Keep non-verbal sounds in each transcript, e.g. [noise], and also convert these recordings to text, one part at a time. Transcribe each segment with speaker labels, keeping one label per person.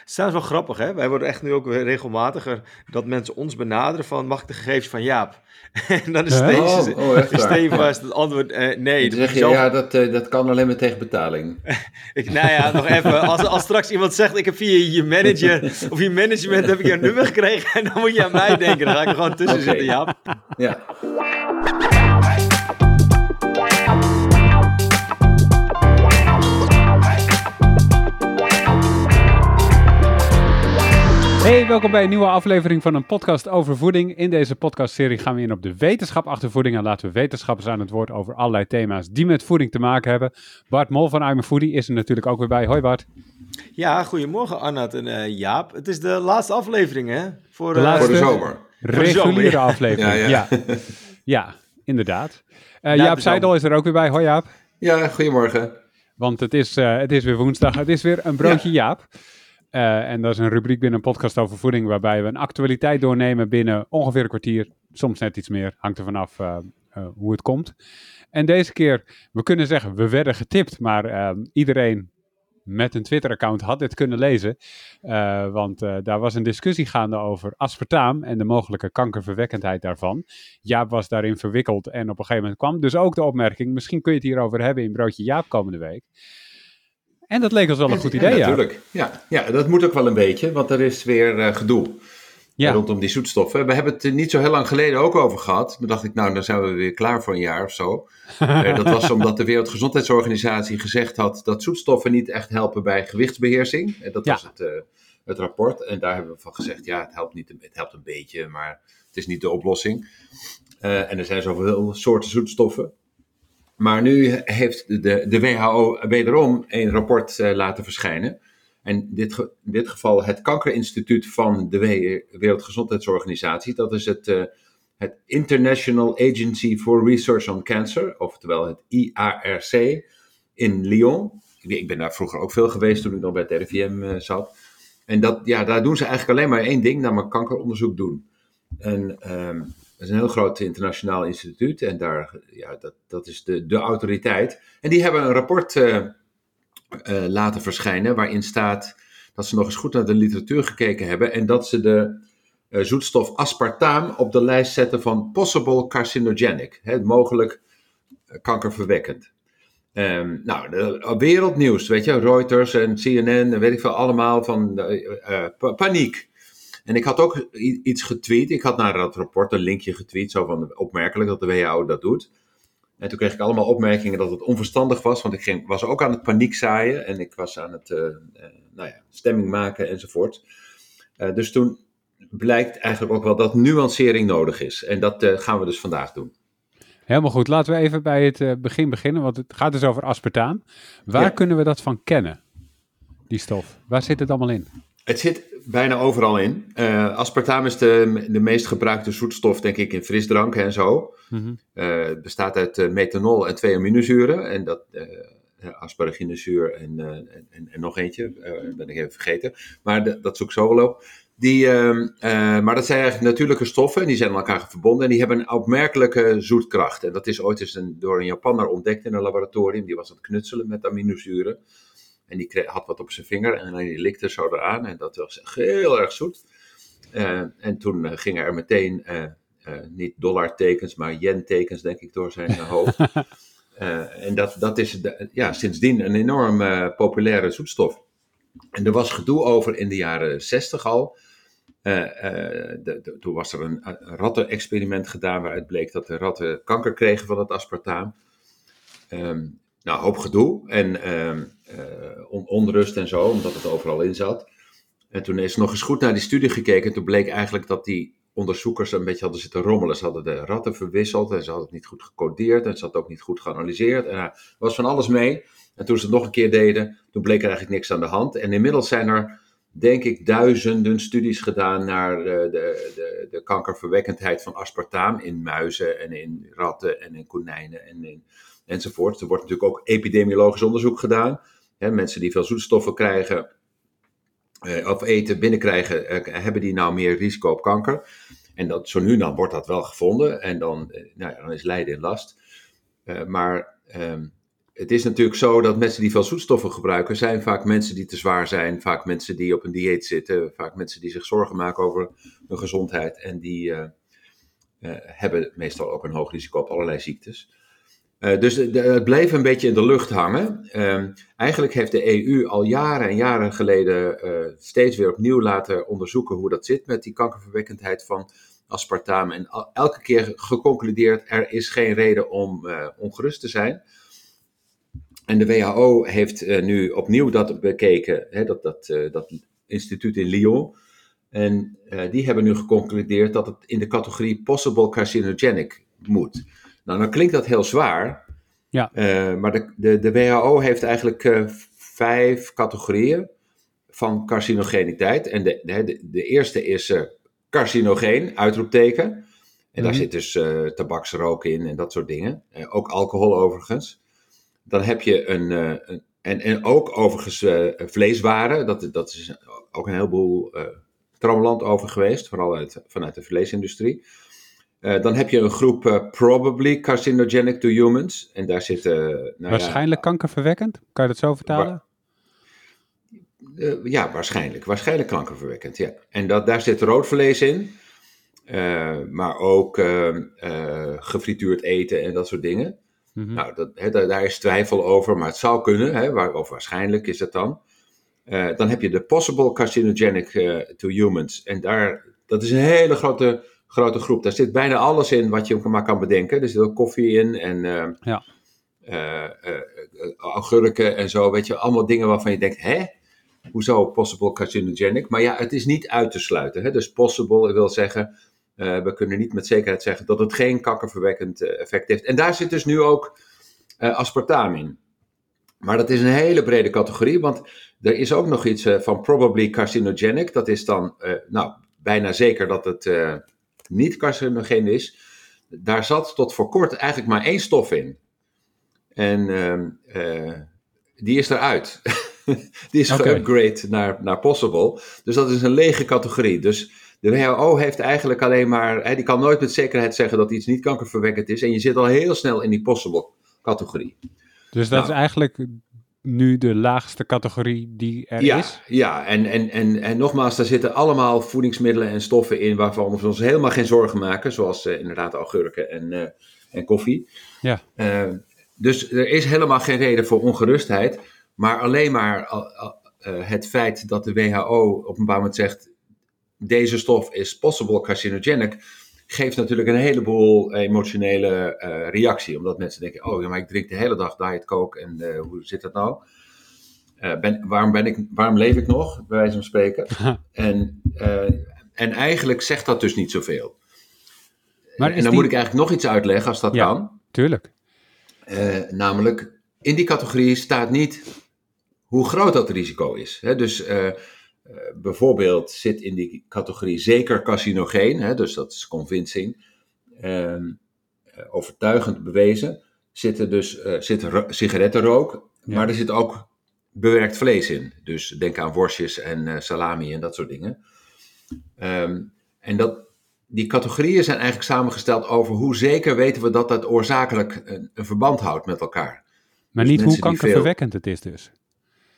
Speaker 1: Het is wel grappig, hè? Wij worden echt nu ook weer regelmatiger dat mensen ons benaderen van... mag ik de gegevens van Jaap? [laughs] en dan is steeds, oh, oh, het antwoord uh, nee.
Speaker 2: Dan zeg je, ja, dat, uh, dat kan alleen maar tegen betaling. [laughs]
Speaker 1: ik, nou ja, nog even. Als, als straks iemand zegt, ik heb via je manager of je management heb ik jouw nummer gekregen... en [laughs] dan moet je aan mij denken. Dan ga ik er gewoon tussen okay. zitten, Jaap.
Speaker 2: Ja.
Speaker 3: Hey, welkom bij een nieuwe aflevering van een podcast over voeding. In deze podcastserie gaan we in op de wetenschap achter voeding en laten we wetenschappers aan het woord over allerlei thema's die met voeding te maken hebben. Bart Mol van I'm Foodie is er natuurlijk ook weer bij. Hoi Bart.
Speaker 1: Ja, goedemorgen Arnoud en uh, Jaap. Het is de laatste aflevering hè?
Speaker 2: Voor, de, uh, voor de zomer.
Speaker 3: Reguliere aflevering, ja. Ja, ja. inderdaad. Uh, Jaap Seidel is er ook weer bij. Hoi Jaap.
Speaker 2: Ja, goedemorgen.
Speaker 3: Want het is, het is weer woensdag. Het is weer een broodje Jaap. Uh, en dat is een rubriek binnen een podcast over voeding, waarbij we een actualiteit doornemen binnen ongeveer een kwartier, soms net iets meer, hangt er vanaf uh, hoe het komt. En deze keer, we kunnen zeggen, we werden getipt, maar iedereen met een Twitter-account had dit kunnen lezen. want daar was een discussie gaande over aspartaam en de mogelijke kankerverwekkendheid daarvan. Jaap was daarin verwikkeld en op een gegeven moment kwam dus ook de opmerking, misschien kun je het hierover hebben in Broodje Jaap komende week. En dat leek ons wel een goed idee,
Speaker 2: ja. Natuurlijk, ja. ja. dat moet ook wel een beetje, want er is weer uh, gedoe ja. rondom die zoetstoffen. We hebben het niet zo heel lang geleden ook over gehad. Toen dacht ik, nou, dan zijn we weer klaar voor een jaar of zo. uh, [laughs] dat was omdat de Wereldgezondheidsorganisatie gezegd had dat zoetstoffen niet echt helpen bij gewichtsbeheersing. En dat was het, uh, het rapport. En daar hebben we van gezegd, ja, het helpt, niet, het helpt een beetje, maar het is niet de oplossing. en er zijn zoveel soorten zoetstoffen. Maar nu heeft de, de WHO wederom een rapport uh, laten verschijnen. En dit, in dit geval het Kankerinstituut van de Wereldgezondheidsorganisatie. Dat is het, uh, het International Agency for Research on Cancer, oftewel het IARC in Lyon. Ik ben daar vroeger ook veel geweest toen ik nog bij het RIVM uh, zat. En dat, ja, daar doen ze eigenlijk alleen maar één ding, namelijk kankeronderzoek doen. En um, dat is een heel groot internationaal instituut en daar, ja, dat, dat is de, de autoriteit. En die hebben een rapport uh, uh, laten verschijnen waarin staat dat ze nog eens goed naar de literatuur gekeken hebben en dat ze de uh, zoetstof aspartaam op de lijst zetten van possible carcinogenic, hè, mogelijk kankerverwekkend. Um, nou, de, wereldnieuws, weet je, Reuters en CNN, weet ik veel, allemaal van paniek. En ik had ook iets getweet. Ik had naar dat rapport een linkje getweet. Zo van opmerkelijk dat de WHO dat doet. En toen kreeg ik allemaal opmerkingen dat het onverstandig was. Want ik ging, was ook aan het paniek zaaien. En ik was aan het uh, uh, nou ja, stemming maken enzovoort. Uh, dus toen blijkt eigenlijk ook wel dat nuancering nodig is. En dat gaan we dus vandaag doen.
Speaker 3: Helemaal goed. Laten we even bij het begin beginnen. Want het gaat dus over aspartaam. Waar ja. kunnen we dat van kennen? Die stof. Waar zit het allemaal in?
Speaker 2: Het zit bijna overal in. Uh, aspartaam is de, de meest gebruikte zoetstof, denk ik, in frisdrank en zo. Mm het bestaat uit uh, methanol en twee aminozuren. En dat, asparaginezuur en, en, en, nog eentje, ben ik even vergeten. Maar de, dat zoek zo wel op. Die, ehm, maar dat zijn eigenlijk natuurlijke stoffen en die zijn aan elkaar verbonden. En die hebben een opmerkelijke zoetkracht. En dat is ooit eens een, door een Japanner ontdekt in een laboratorium. Die was aan het knutselen met aminozuren. En die kreeg, had wat op zijn vinger en hij likte zo eraan. En dat was heel erg zoet. Uh, en toen uh, gingen er meteen uh, niet dollartekens, maar yen-tekens, denk ik, door zijn hoofd. [laughs] en dat, dat is de, ja, sindsdien een enorm populaire zoetstof. En er was gedoe over in de jaren zestig al. De, de, toen was er een, een ratten-experiment gedaan waaruit bleek dat de ratten kanker kregen van het aspartaam. Um, nou, hoop gedoe en uh, uh, onrust en zo, omdat het overal in zat. En toen is nog eens goed naar die studie gekeken. En toen bleek eigenlijk dat die onderzoekers een beetje hadden zitten rommelen. Ze hadden de ratten verwisseld en ze hadden het niet goed gecodeerd. En ze hadden ook niet goed geanalyseerd. En er was van alles mee. En toen ze het nog een keer deden, toen bleek er eigenlijk niks aan de hand. En inmiddels zijn er, denk ik, duizenden studies gedaan naar de, de, de, de kankerverwekkendheid van aspartaam in muizen en in ratten en in konijnen en enzovoort. Er wordt natuurlijk ook epidemiologisch onderzoek gedaan. Mensen die veel zoetstoffen krijgen uh, of eten binnenkrijgen, uh, hebben die nou meer risico op kanker? En dat, zo nu dan wordt dat wel gevonden en dan, uh, nou ja, dan is lijden in last. maar um, het is natuurlijk zo dat mensen die veel zoetstoffen gebruiken, zijn vaak mensen die te zwaar zijn, vaak mensen die op een dieet zitten, vaak mensen die zich zorgen maken over hun gezondheid en die hebben meestal ook een hoog risico op allerlei ziektes. Uh, dus het bleef een beetje in de lucht hangen. Ehm, eigenlijk heeft de EU al jaren en jaren geleden steeds weer opnieuw laten onderzoeken hoe dat zit met die kankerverwekkendheid van aspartaam. En elke keer geconcludeerd, er is geen reden om ongerust te zijn. En de WHO heeft nu opnieuw dat bekeken, hè, dat, dat, dat instituut in Lyon. En die hebben nu geconcludeerd dat het in de categorie possible carcinogenic moet. Nou, dan klinkt dat heel zwaar. Ja. maar de, de, de WHO heeft eigenlijk vijf categorieën van carcinogeniteit. En de, de, de eerste is carcinogeen, uitroepteken. En daar zit dus tabaksrook in en dat soort dingen. ook alcohol overigens. Dan heb je een, uh, een en, en ook overigens uh, vleeswaren, dat, dat is ook een heleboel uh, over geweest, vooral uit, vanuit de vleesindustrie. Uh, dan heb je een groep probably carcinogenic to humans. En daar zitten.
Speaker 3: Nou waarschijnlijk ja, kankerverwekkend? Kan je dat zo vertalen?
Speaker 2: ja, waarschijnlijk. Waarschijnlijk kankerverwekkend, ja. En dat, daar zit rood vlees in. maar ook gefrituurd eten en dat soort dingen. Mhm. Nou, dat, daar, is twijfel over, maar het zou kunnen, hè, waar, of waarschijnlijk is het dan. Dan heb je de possible carcinogenic to humans. En daar, dat is een hele grote, grote groep. Daar zit bijna alles in wat je maar kan bedenken. Er zit ook koffie in en uh, ja. augurken en zo. Weet je, allemaal dingen waarvan je denkt, hè? Hoezo possible carcinogenic? Maar ja, het is niet uit te sluiten. Hè? Dus possible wil zeggen, we kunnen niet met zekerheid zeggen dat het geen kankerverwekkend effect heeft. En daar zit dus nu ook aspartaam in. Maar dat is een hele brede categorie, want er is ook nog iets van probably carcinogenic. Dat is dan nou, bijna zeker dat het niet carcinogeen is. Daar zat tot voor kort eigenlijk maar één stof in. En ehm, die is eruit. [laughs] die is okay. geupgrade naar, naar possible. Dus dat is een lege categorie. Dus de WHO heeft eigenlijk alleen maar, hè, die kan nooit met zekerheid zeggen dat iets niet kankerverwekkend is. En je zit al heel snel in die possible categorie.
Speaker 3: Dus dat nou. is eigenlijk nu de laagste categorie die er
Speaker 2: ja,
Speaker 3: is?
Speaker 2: Ja, en, en, en, en nogmaals, daar zitten allemaal voedingsmiddelen en stoffen in waarvan we ons helemaal geen zorgen maken. Zoals uh, inderdaad augurken en, uh, en koffie. Ja. Uh, dus er is helemaal geen reden voor ongerustheid. Maar alleen maar het feit dat de WHO op een bepaald moment zegt deze stof is possible carcinogenic, geeft natuurlijk een heleboel emotionele uh, reactie. Omdat mensen denken, oh ja, maar ik drink de hele dag diet coke en uh, hoe zit dat nou? Uh, ben, waarom, ben ik, waarom leef ik nog, bij wijze van spreken? [laughs] en, en eigenlijk zegt dat dus niet zoveel. Maar en dan moet ik eigenlijk nog iets uitleggen als dat ja, kan.
Speaker 3: Tuurlijk.
Speaker 2: namelijk, in die categorie staat niet hoe groot dat risico is. Hè? Dus uh, bijvoorbeeld zit in die categorie zeker carcinogeen, hè, dus dat is convincing, uh, overtuigend bewezen. Zit er dus uh, zit sigarettenrook, maar er zit ook bewerkt vlees in. Dus denk aan worstjes en salami en dat soort dingen. Um, en dat, die categorieën zijn eigenlijk samengesteld over hoe zeker weten we dat dat oorzakelijk een, een verband houdt met elkaar.
Speaker 3: Maar dus niet hoe kankerverwekkend veel... het is dus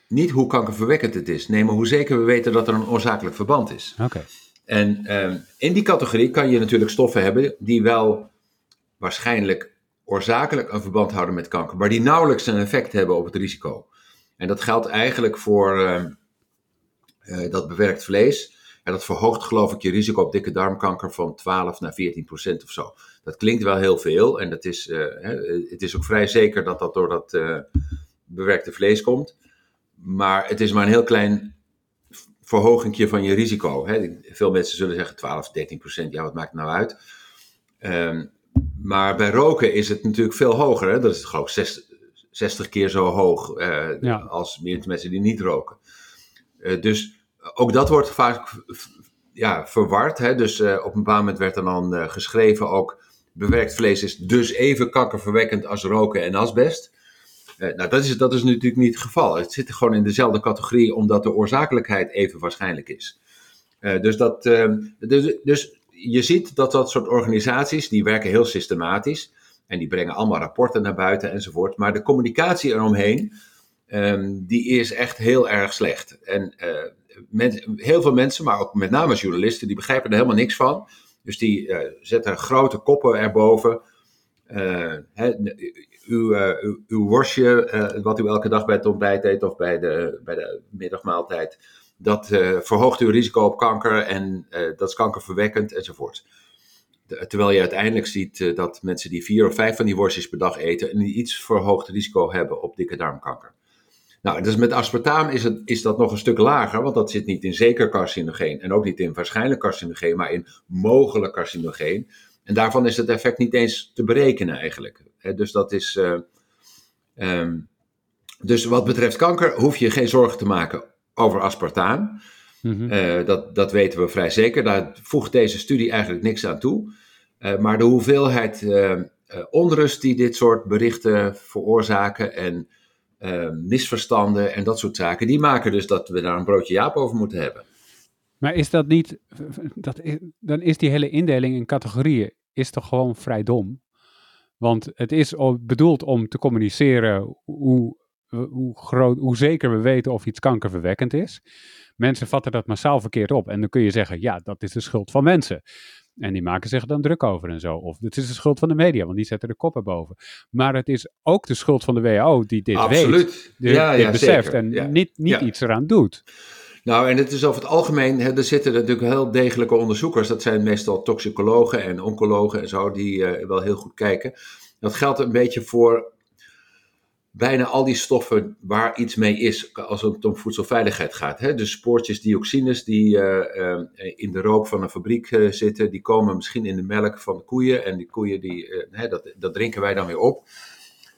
Speaker 2: niet hoe kankerverwekkend het is. Nee, maar hoe zeker we weten dat er een oorzakelijk verband is.
Speaker 3: Oké.
Speaker 2: En um, in die categorie kan je natuurlijk stoffen hebben die wel waarschijnlijk oorzakelijk een verband houden met kanker, maar die nauwelijks een effect hebben op het risico. En dat geldt eigenlijk voor uh, uh, dat bewerkt vlees. En dat verhoogt geloof ik je risico op dikke darmkanker van 12 naar 14 procent of zo. Dat klinkt wel heel veel en dat is, uh, het is ook vrij zeker dat dat door dat bewerkte vlees komt. Maar het is maar een heel klein verhoging van je risico. Hè. Veel mensen zullen zeggen 12, 13 procent. Ja, wat maakt het nou uit? Um, maar bij roken is het natuurlijk veel hoger. Hè. Dat is geloof ik 60, 60 keer zo hoog uh, ja. als mensen die niet roken. Uh, dus ook dat wordt vaak ja, verward. Hè. Dus uh, op een bepaald moment werd er dan geschreven ook... bewerkt vlees is dus even kankerverwekkend als roken en asbest. Uh, nou, dat is, dat is natuurlijk niet het geval. Het zit gewoon in dezelfde categorie, omdat de oorzakelijkheid even waarschijnlijk is. Uh, dus, dat, uh, dus, dus je ziet dat dat soort organisaties, die werken heel systematisch. En die brengen allemaal rapporten naar buiten enzovoort. Maar de communicatie eromheen, um, die is echt heel erg slecht. En heel veel mensen, maar ook met name journalisten, die begrijpen er helemaal niks van. Dus die zetten grote koppen erboven. Uw, uw, uw, worstje, wat u elke dag bij het ontbijt eet of bij de, bij de middagmaaltijd, dat verhoogt uw risico op kanker en dat is kankerverwekkend enzovoort. Terwijl je uiteindelijk ziet dat mensen die vier of vijf van die worstjes per dag eten een iets verhoogd risico hebben op dikke darmkanker. Nou, dus met aspartaam is, het, is dat nog een stuk lager, want dat zit niet in zeker carcinogeen en ook niet in waarschijnlijk carcinogeen, maar in mogelijk carcinogeen. En daarvan is het effect niet eens te berekenen eigenlijk. Dus dat is. Um, dus wat betreft kanker hoef je geen zorgen te maken over aspartaam. Mhm. Eh, dat, dat weten we vrij zeker. Daar voegt deze studie eigenlijk niks aan toe. Uh, maar de hoeveelheid uh, onrust die dit soort berichten veroorzaken en misverstanden en dat soort zaken, die maken dus dat we daar een broodje jaap over moeten hebben.
Speaker 3: Maar is dat niet, dat is, dan is die hele indeling in categorieën is toch gewoon vrij dom? Want het is bedoeld om te communiceren hoe hoe, groot, hoe zeker we weten of iets kankerverwekkend is. Mensen vatten dat massaal verkeerd op. En dan kun je zeggen, ja, dat is de schuld van mensen. En die maken zich dan druk over en zo. Of het is de schuld van de media, want die zetten de koppen boven. Maar het is ook de schuld van de WHO die dit weet. Dit, ja, dit beseft en niet, niet iets eraan doet.
Speaker 2: Nou, en het is over het algemeen, hè, er zitten natuurlijk heel degelijke onderzoekers. Dat zijn meestal toxicologen en oncologen en zo, die uh, wel heel goed kijken. Dat geldt een beetje voor bijna al die stoffen waar iets mee is als het om voedselveiligheid gaat. Hè? Dus spoortjes dioxines die uh, uh, in de rook van een fabriek zitten, die komen misschien in de melk van de koeien. En die koeien, die, dat, dat drinken wij dan weer op.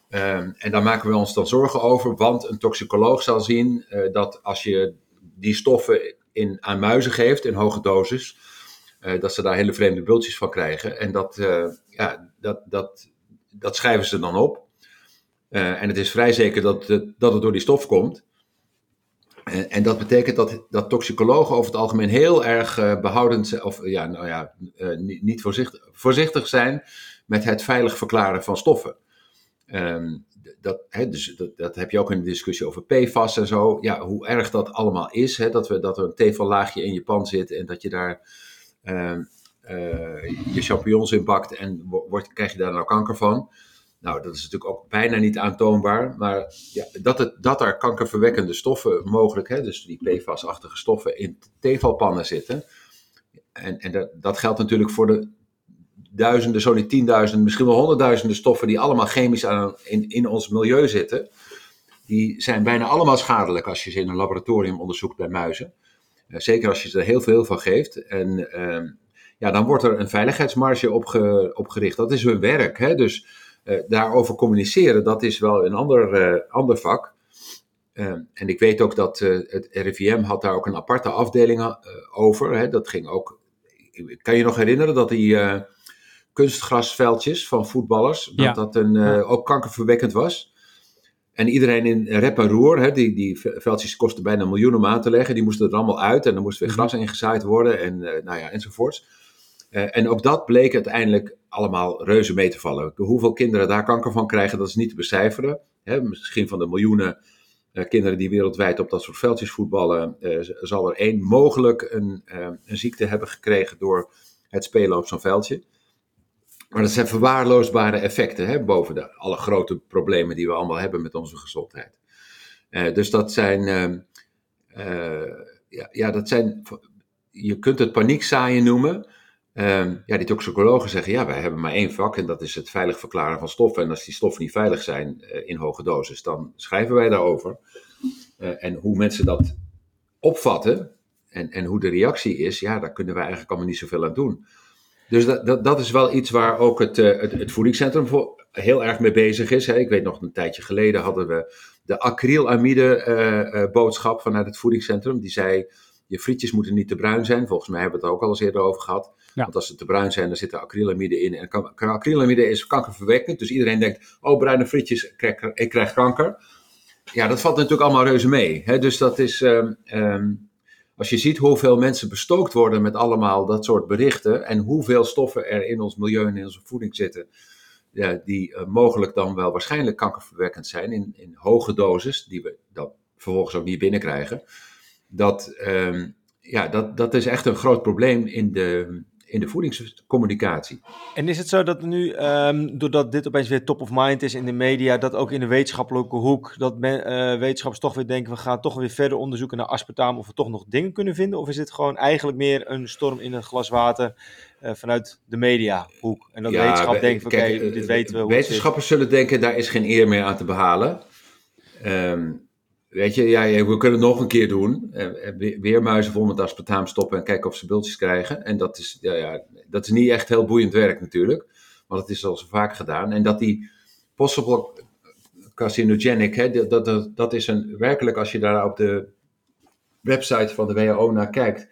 Speaker 2: Ehm, en daar maken we ons dan zorgen over, want een toxicoloog zal zien dat als je die stoffen in, aan muizen geeft in hoge doses, dat ze daar hele vreemde bultjes van krijgen. En dat, ja, dat, dat, dat schrijven ze dan op. Uh, en het is vrij zeker dat dat het door die stof komt. En, dat betekent dat, dat toxicologen over het algemeen heel erg behoudend zijn, of ja, nou ja, niet, niet voorzichtig, voorzichtig zijn met het veilig verklaren van stoffen. Um, dat, dus dat, dat, heb je ook in de discussie over PFAS en zo. Ja, hoe erg dat allemaal is. Dat, we, dat er een tevellaagje in je pan zit en dat je daar uh, je champignons in bakt en krijg je daar nou kanker van. Nou, dat is natuurlijk ook bijna niet aantoonbaar, maar ja, dat, het, dat er kankerverwekkende stoffen mogelijk, dus die PFAS-achtige stoffen, in tevalpannen zitten. En, en dat, dat geldt natuurlijk voor de duizenden, zo niet tienduizenden, misschien wel honderdduizenden stoffen die allemaal chemisch aan, in, in ons milieu zitten. Die zijn bijna allemaal schadelijk als je ze in een laboratorium onderzoekt bij muizen. Uh, zeker als je er heel veel van geeft. En uh, ja, dan wordt er een veiligheidsmarge opge, opgericht. Dat is hun werk. Hè? Dus uh, daarover communiceren, dat is wel een ander, uh, ander vak. Uh, en ik weet ook dat het RIVM had daar ook een aparte afdeling over. Hè. Dat ging ook. Kan je nog herinneren dat die kunstgrasveldjes van voetballers, dat ja. dat een, ook kankerverwekkend was? En iedereen in rep en roer, hè, die, die veldjes kosten bijna een miljoen om aan te leggen, die moesten er allemaal uit en er moest weer mhm. gras ingezaaid worden en nou ja, enzovoorts. Uh, en ook dat bleek uiteindelijk allemaal reuze mee te vallen. Hoeveel kinderen daar kanker van krijgen, dat is niet te becijferen. Hè, misschien van de miljoenen uh, kinderen die wereldwijd op dat soort veldjes voetballen, uh, zal er één mogelijk een, een, ziekte hebben gekregen door het spelen op zo'n veldje. Maar dat zijn verwaarloosbare effecten hè, boven de, alle grote problemen die we allemaal hebben met onze gezondheid. dus dat zijn, ja, ja, dat zijn, je kunt het paniekzaaien noemen. Um, ja, die toxicologen zeggen, ja, wij hebben maar één vak en dat is het veilig verklaren van stoffen. En als die stoffen niet veilig zijn uh, in hoge dosis, dan schrijven wij daarover. En hoe mensen dat opvatten en, en hoe de reactie is, ja, daar kunnen wij eigenlijk allemaal niet zoveel aan doen. Dus dat, dat, dat is wel iets waar ook het, uh, het, het voedingscentrum voor heel erg mee bezig is. Hè. Ik weet nog, een tijdje geleden hadden we de acrylamide boodschap vanuit het voedingscentrum. Die zei, je frietjes moeten niet te bruin zijn. Volgens mij hebben we het ook al eens eerder over gehad. Want als ze te bruin zijn, dan zitten acrylamide in. En acrylamide is kankerverwekkend. Dus iedereen denkt, oh, bruine frietjes, ik krijg, ik krijg kanker. Ja, dat valt natuurlijk allemaal reuze mee. Hè? Dus dat is, um, um, als je ziet hoeveel mensen bestookt worden met allemaal dat soort berichten. En hoeveel stoffen er in ons milieu en in onze voeding zitten. ja, die mogelijk dan wel waarschijnlijk kankerverwekkend zijn in, in hoge doses, die we dan vervolgens ook niet binnenkrijgen. Dat, ehm, ja, dat, dat is echt een groot probleem in de, in de voedingscommunicatie.
Speaker 1: En is het zo dat nu, um, doordat dit opeens weer top of mind is in de media, dat ook in de wetenschappelijke hoek, dat men, uh, wetenschappers toch weer denken, we gaan toch weer verder onderzoeken naar aspartaam of we toch nog dingen kunnen vinden? Of is het gewoon eigenlijk meer een storm in een glas water uh, vanuit de mediahoek? En dat ja, wetenschap denkt, oké, okay, dit weten we.
Speaker 2: Wetenschappers zullen denken, daar is geen eer meer aan te behalen. Um, Weet je, ja, we kunnen het nog een keer doen. Uh, weer muizen vol met aspartaam stoppen en kijken of ze bultjes krijgen. En dat is, ja, ja, dat is niet echt heel boeiend werk natuurlijk. Want het is al zo vaak gedaan. En dat die possible carcinogenic, hè, dat, dat, dat is een, werkelijk als je daar op de website van de WHO naar kijkt.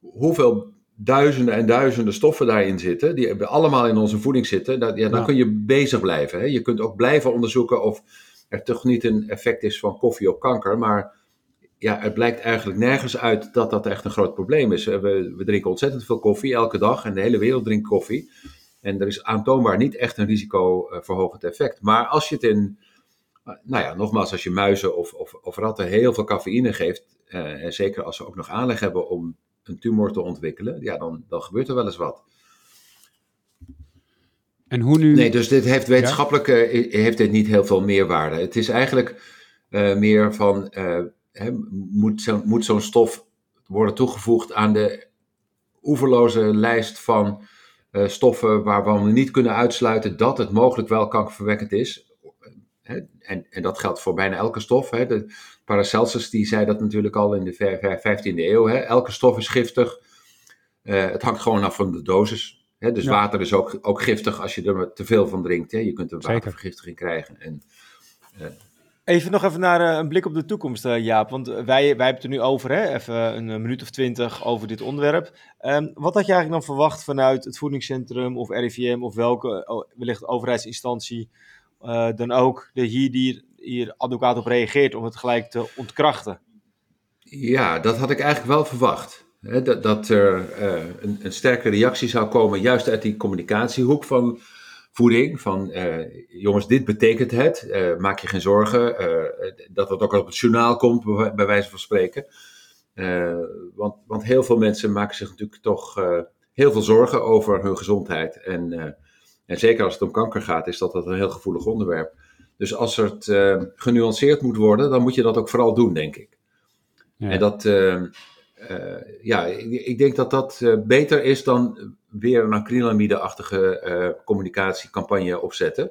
Speaker 2: Hoeveel duizenden en duizenden stoffen daarin zitten, die allemaal in onze voeding zitten, dat, ja, dan kun je bezig blijven. Hè. Je kunt ook blijven onderzoeken of er toch niet een effect is van koffie op kanker. Maar ja, het blijkt eigenlijk nergens uit dat dat echt een groot probleem is. We, we drinken ontzettend veel koffie elke dag en de hele wereld drinkt koffie. En er is aantoonbaar niet echt een risicoverhogend effect. Maar als je het in, nou ja, nogmaals, als je muizen of, of, of ratten heel veel cafeïne geeft, eh, en zeker als ze ook nog aanleg hebben om een tumor te ontwikkelen, ja, dan, dan gebeurt er wel eens wat.
Speaker 3: En hoe nu...
Speaker 2: Nee, dus dit heeft wetenschappelijk eh, heeft dit niet heel veel meerwaarde. Het is eigenlijk uh, meer van, uh, hè, moet, zo, moet zo'n stof worden toegevoegd aan de oeverloze lijst van uh, stoffen waarvan we niet kunnen uitsluiten dat het mogelijk wel kankerverwekkend is. En, en dat geldt voor bijna elke stof. De Paracelsus die zei dat natuurlijk al in de 15e eeuw. Elke stof is giftig. het hangt gewoon af van de dosis dus water is ook, ook giftig als je er te veel van drinkt. Je kunt een watervergiftiging krijgen. En,
Speaker 1: uh... Even nog even naar uh, een blik op de toekomst, uh, Jaap. Want wij, wij hebben het er nu over, hè? even een minuut of twintig over dit onderwerp. Um, wat had je eigenlijk dan verwacht vanuit het voedingscentrum of RIVM of welke oh, wellicht overheidsinstantie dan ook, de hier die hier advocaat op reageert om het gelijk te ontkrachten?
Speaker 2: Ja, dat had ik eigenlijk wel verwacht dat, dat er uh, een, een, sterke reactie zou komen, juist uit die communicatiehoek van voeding. Van uh, jongens, dit betekent het, uh, maak je geen zorgen. dat het ook op het journaal komt, bij, bij wijze van spreken. want, want heel veel mensen maken zich natuurlijk toch heel veel zorgen over hun gezondheid. En, en zeker als het om kanker gaat, is dat, dat een heel gevoelig onderwerp. Dus als het genuanceerd moet worden, dan moet je dat ook vooral doen, denk ik. Ja. En dat, ja, ik denk dat dat uh, beter is dan weer een acrylamide-achtige uh, communicatiecampagne opzetten.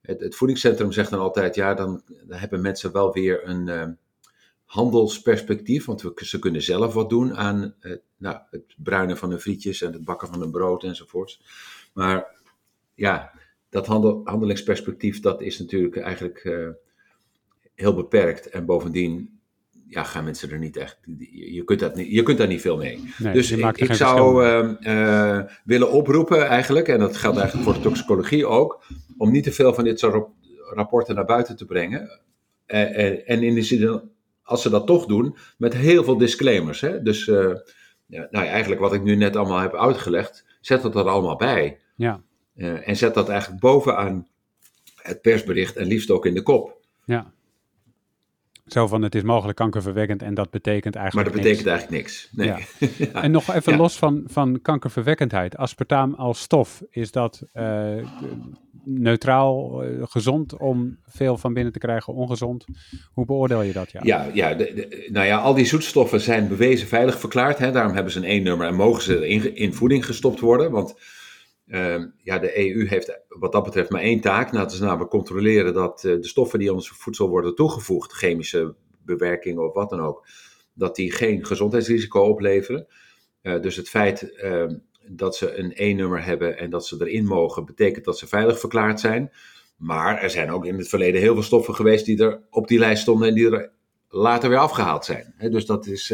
Speaker 2: Het, het, voedingscentrum zegt dan altijd, ja, dan, hebben mensen wel weer een handelsperspectief, want ze kunnen zelf wat doen aan nou, het bruinen van hun frietjes en het bakken van hun brood enzovoorts. Maar ja, dat handel, handelingsperspectief, dat is natuurlijk eigenlijk heel beperkt. En bovendien ja, gaan mensen er niet echt. Je kunt, dat niet, je kunt daar niet veel mee. dus ik, ik zou uh, willen oproepen eigenlijk, en dat geldt eigenlijk voor de toxicologie ook, om niet te veel van dit soort rapporten naar buiten te brengen. Uh, en in de zin, als ze dat toch doen, met heel veel disclaimers. Hè? Dus ja, nou, eigenlijk wat ik nu net allemaal heb uitgelegd, zet dat er allemaal bij.
Speaker 3: Ja.
Speaker 2: en zet dat eigenlijk bovenaan het persbericht en liefst ook in de kop.
Speaker 3: Ja. Zo van het is mogelijk kankerverwekkend en dat betekent eigenlijk
Speaker 2: Maar dat betekent eigenlijk niks. Nee.
Speaker 3: Ja. [laughs] En nog even los van, van kankerverwekkendheid. Aspartaam als stof, is dat uh, neutraal, uh, gezond om veel van binnen te krijgen, ongezond? Hoe beoordeel je dat?
Speaker 2: Ja, ja, ja de, nou ja, al die zoetstoffen zijn bewezen veilig verklaard. Hè? Daarom hebben ze een één-nummer en mogen ze in, in voeding gestopt worden. Want uh, ja, de EU heeft wat dat betreft maar één taak. Nou, dat is namelijk controleren dat uh, de stoffen die ons voedsel worden toegevoegd, chemische bewerkingen of wat dan ook, dat die geen gezondheidsrisico opleveren. Uh, dus het feit ehm, dat ze een E-nummer hebben en dat ze erin mogen, betekent dat ze veilig verklaard zijn. Maar er zijn ook in het verleden heel veel stoffen geweest die er op die lijst stonden en die er later weer afgehaald zijn. dus dat is,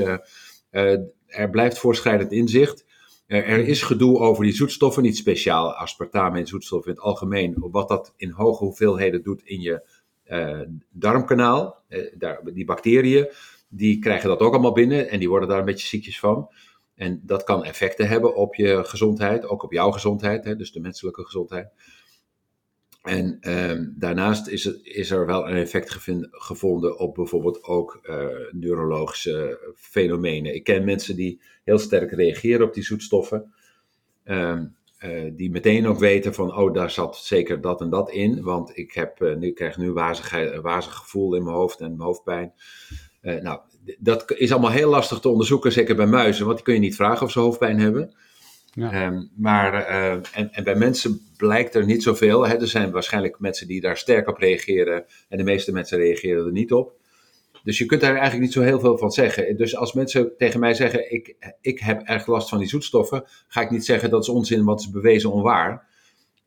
Speaker 2: er blijft voorschrijdend inzicht. Er, is gedoe over die zoetstoffen, niet speciaal aspartame en zoetstoffen in het algemeen, wat dat in hoge hoeveelheden doet in je uh, darmkanaal. Uh, daar, die bacteriën, die krijgen dat ook allemaal binnen en die worden daar een beetje ziekjes van. En dat kan effecten hebben op je gezondheid, ook op jouw gezondheid, hè, dus de menselijke gezondheid. En ehm, daarnaast is, het, is er wel een effect gevonden op bijvoorbeeld ook uh, neurologische fenomenen. Ik ken mensen die heel sterk reageren op die zoetstoffen. Ehm, eh, die meteen ook weten van, oh, daar zat zeker dat en dat in. Want ik, heb, uh, nu, krijg nu een wazig, wazig gevoel in mijn hoofd en mijn hoofdpijn. nou, dat is allemaal heel lastig te onderzoeken, zeker bij muizen. Want die kun je niet vragen of ze hoofdpijn hebben. Ehm, maar uh, en, en, bij mensen blijkt er niet zoveel. Hè. Er zijn waarschijnlijk mensen die daar sterk op reageren en de meeste mensen reageren er niet op. Dus je kunt daar eigenlijk niet zo heel veel van zeggen. Dus als mensen tegen mij zeggen: ik, ik heb erg last van die zoetstoffen, ga ik niet zeggen dat is onzin, wat is bewezen onwaar.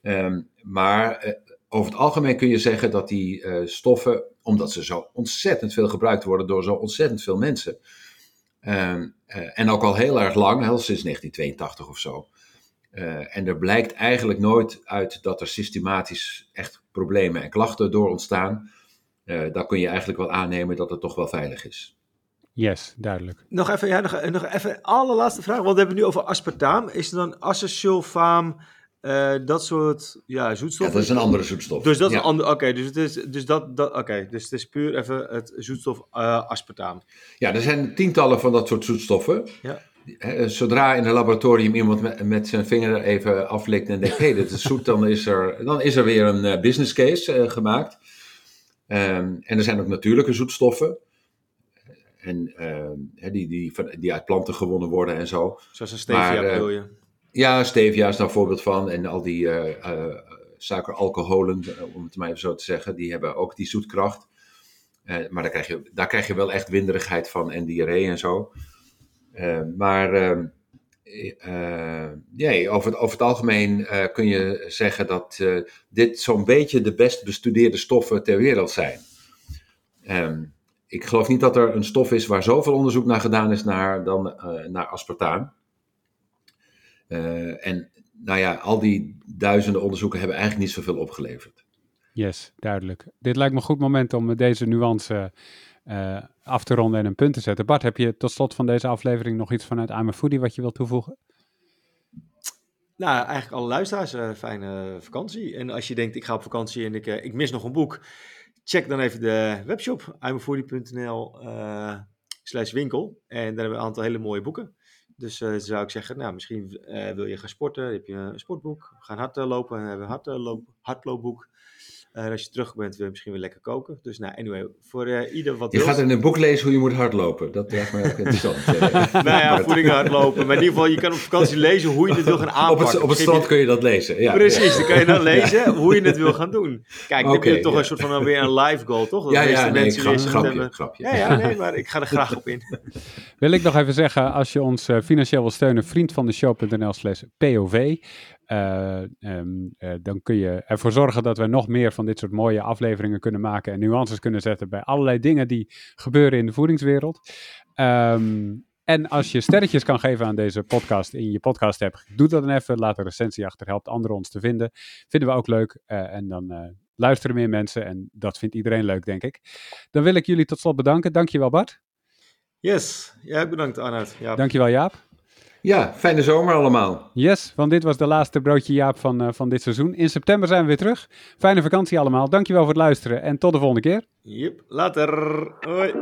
Speaker 2: Um, maar uh, over het algemeen kun je zeggen dat die uh, stoffen, omdat ze zo ontzettend veel gebruikt worden door zo ontzettend veel mensen, Ehm, eh, en ook al heel erg lang, heel sinds 1982 of zo. Uh, en er blijkt eigenlijk nooit uit dat er systematisch echt problemen en klachten door ontstaan. Uh, dan kun je eigenlijk wel aannemen dat het toch wel veilig is.
Speaker 3: Yes, duidelijk.
Speaker 1: Nog even, ja, nog, nog even allerlaatste vraag, want we hebben het nu over aspartaam. Is er dan acesulfaam uh, dat soort ja, zoetstoffen.
Speaker 2: Ja, dat is een andere zoetstof.
Speaker 1: Dus dat is een andere. Oké, dus het is dus dat, dat oké, dus het is puur even het zoetstof uh, aspartaam.
Speaker 2: Ja, er zijn tientallen van dat soort zoetstoffen. Ja. Zodra in een laboratorium iemand met, met zijn vinger even aflikt en denkt: hé, hey, dit is zoet, dan is er, dan is er weer een uh, business case gemaakt. Um, en er zijn ook natuurlijke zoetstoffen. En uh, die, die, die uit planten gewonnen worden en zo.
Speaker 1: Zoals een stevia bedoel je?
Speaker 2: Ja, stevia is daar een voorbeeld van. En al die uh, uh, suikeralcoholen, om het maar even zo te zeggen, die hebben ook die zoetkracht. Uh, maar daar krijg, je, daar krijg je wel echt winderigheid van en diarree en zo. maar ehm, nee, over, het, over het algemeen kun je zeggen dat dit zo'n beetje de best bestudeerde stoffen ter wereld zijn. Um, ik geloof niet dat er een stof is waar zoveel onderzoek naar gedaan is naar, dan naar aspartaam. Uh, en nou ja, al die duizenden onderzoeken hebben eigenlijk niet zoveel opgeleverd.
Speaker 3: Yes, duidelijk. Dit lijkt me een goed moment om deze nuance uh, af te ronden en een punt te zetten. Bart, heb je tot slot van deze aflevering nog iets vanuit I'm a Foodie wat je wilt toevoegen?
Speaker 1: Nou, eigenlijk alle luisteraars, uh, fijne vakantie. En als je denkt, ik ga op vakantie en ik, uh, ik mis nog een boek, check dan even de webshop, imafoodie.nl slash winkel. En daar hebben we een aantal hele mooie boeken. Dus uh, zou ik zeggen, nou, misschien uh, wil je gaan sporten, heb je een sportboek, gaan hardlopen, hebben we een hardloop, hardloopboek. Uh, als je terug bent, wil je misschien weer lekker koken. Dus nou, anyway, voor uh, ieder wat
Speaker 2: Je gaat in een boek lezen hoe je moet hardlopen. Dat lijkt me ook interessant. [laughs]
Speaker 1: nou ja, [laughs] voeding hardlopen. Maar in ieder geval, je kan op vakantie [laughs] lezen hoe je het wil gaan aanpakken.
Speaker 2: Op het, op het strand kun je dat lezen, ja.
Speaker 1: Precies, ja. dan kan je dan lezen ja. hoe je het wil gaan doen. Kijk, dan okay, heb je toch ja. een soort van weer een live goal, toch? Dat
Speaker 2: ja, ja, nee, grap, grapje, hebben... grapje.
Speaker 1: Ja, ja, nee, maar ik ga er graag op in.
Speaker 3: Wil ik nog even zeggen, als je ons financieel wil steunen, vriendvandeshow.nl slash POV. Uh, um, uh, dan kun je ervoor zorgen dat we nog meer van dit soort mooie afleveringen kunnen maken en nuances kunnen zetten bij allerlei dingen die gebeuren in de voedingswereld. Um, en als je sterretjes kan geven aan deze podcast in je podcast app, doe dat dan even. Laat een recensie achter, helpt anderen ons te vinden. Vinden we ook leuk. Uh, en dan luisteren meer mensen en dat vindt iedereen leuk, denk ik. Dan wil ik jullie tot slot bedanken. Dankjewel Bart.
Speaker 1: Yes, jij bedankt Arnoud.
Speaker 3: Ja. Dankjewel Jaap.
Speaker 2: Ja, fijne zomer allemaal.
Speaker 3: Yes, want dit was de laatste broodje Jaap van, uh, van dit seizoen. In september zijn we weer terug. Fijne vakantie allemaal. Dankjewel voor het luisteren en tot de volgende keer.
Speaker 1: Yep, later. Hoi.